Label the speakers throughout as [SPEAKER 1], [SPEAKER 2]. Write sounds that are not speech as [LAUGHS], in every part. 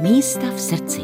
[SPEAKER 1] Místa v srdci.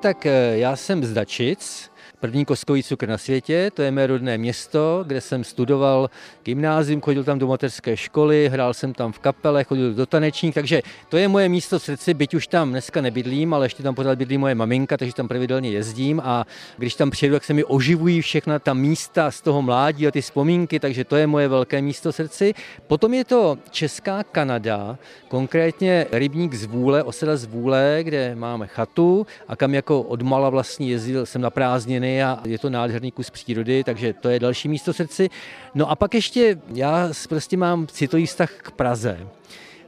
[SPEAKER 2] Tak eh, já jsem z Dačic, první koskový cukr na světě, to je mé rodné město, kde jsem studoval gymnázium, chodil tam do mateřské školy, hrál jsem tam v kapele, chodil do tanečních, takže to je moje místo v srdci, byť už tam dneska nebydlím, ale ještě tam pořád bydlí moje maminka, takže tam pravidelně jezdím a když tam přijedu, tak se mi oživují všechna ta místa z toho mládí a ty vzpomínky, takže to je moje velké místo v srdci. Potom je to Česká Kanada, konkrétně rybník z Vůle, osada z Vůle, kde máme chatu a kam jako odmala vlastně jezdil jsem na prázdniny a je to nádherný kus přírody, takže to je další místo srdci. No a pak ještě já prostě mám citový vztah k Praze.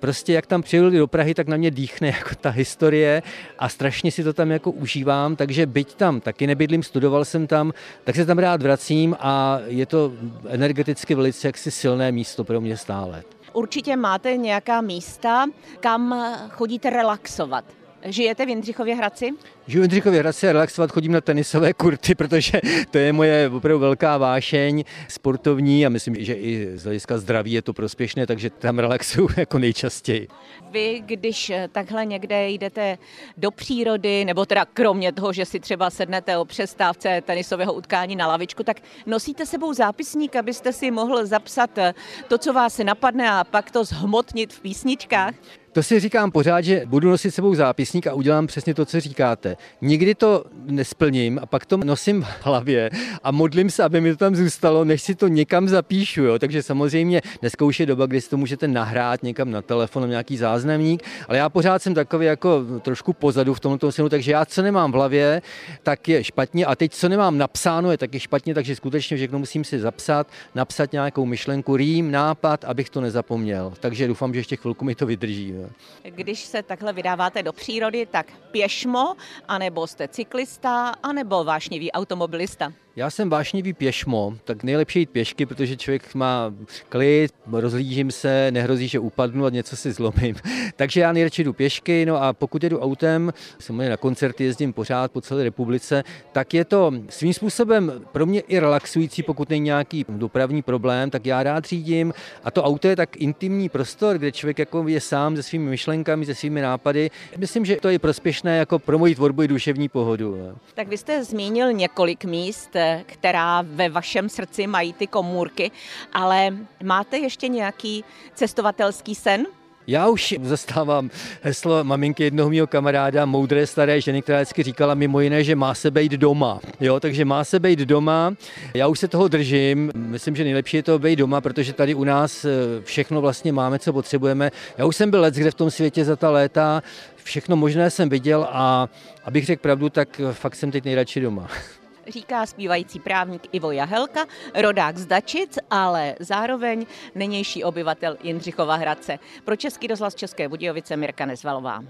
[SPEAKER 2] Prostě jak tam přijeli do Prahy, tak na mě dýchne [LAUGHS] jako ta historie a strašně si to tam jako užívám, takže byť tam taky nebydlím, studoval jsem tam, tak se tam rád vracím a je to energeticky velice jaksi silné místo pro mě stále.
[SPEAKER 1] Určitě máte nějaká místa, kam chodíte relaxovat. Žijete v Jindřichově Hradci?
[SPEAKER 2] Žiju v Jindřichově Hradci a relaxovat chodím na tenisové kurty, protože to je moje opravdu velká vášeň sportovní a myslím, že i z hlediska zdraví je to prospěšné, takže tam relaxuju [LAUGHS] jako nejčastěji.
[SPEAKER 1] Vy, když takhle někde jdete do přírody, nebo teda kromě toho, že si třeba sednete o přestávce tenisového utkání na lavičku, tak nosíte sebou zápisník, abyste si mohl zapsat to, co vás napadne a pak to zhmotnit v písničkách?
[SPEAKER 2] To si říkám pořád, že budu nosit sebou zápisník a udělám přesně to, co říkáte. Nikdy to nesplním a pak to nosím v hlavě a modlím se, aby mi to tam zůstalo, než si to někam zapíšu. Jo? Takže samozřejmě dneska už je doba, kdy si to můžete nahrát někam na telefon, nějaký záznamník, ale já pořád jsem takový jako trošku pozadu v tomto synu, takže já co nemám v hlavě, tak je špatně a teď co nemám napsáno je taky špatně, takže skutečně všechno musím si zapsat, napsat nějakou myšlenku, rým, nápad, abych to nezapomněl. Takže doufám, že ještě chvilku mi to vydrží. Jo?
[SPEAKER 1] Když se takhle vydáváte do přírody, tak pěšmo, anebo jste cyklista, anebo vášnivý automobilista?
[SPEAKER 2] Já jsem vášnivý pěšmo, tak nejlepší jít pěšky, protože člověk má klid, rozlížím se, nehrozí, že upadnu a něco si zlomím. [LAUGHS] Takže já nejradši jdu pěšky, no a pokud jedu autem, samozřejmě na koncerty jezdím pořád po celé republice, tak je to svým způsobem pro mě i relaxující, pokud není nějaký dopravní problém, tak já rád řídím a to auto je tak intimní prostor, kde člověk jako je sám se svými myšlenkami, se svými nápady. Myslím, že to je prospěšné jako pro moji tvorbu i duševní pohodu.
[SPEAKER 1] Tak vy jste zmínil několik míst, která ve vašem srdci mají ty komůrky, ale máte ještě nějaký cestovatelský sen?
[SPEAKER 2] Já už zastávám heslo maminky jednoho mého kamaráda, moudré staré ženy, která vždycky říkala mimo jiné, že má se být doma. Jo, takže má se být doma. Já už se toho držím. Myslím, že nejlepší je to být doma, protože tady u nás eh, všechno vlastně máme, co potřebujeme. Já už jsem byl let kde v tom světě za ta léta. Všechno možné jsem viděl a abych řekl pravdu, tak fakt jsem teď nejradši doma [LAUGHS]
[SPEAKER 1] říká zpívající právník Ivo Jahelka, rodák z Dačic, ale zároveň nynější obyvatel Jindřichova Hradce. Pro Český rozhlas České Budějovice Mirka Nezvalová.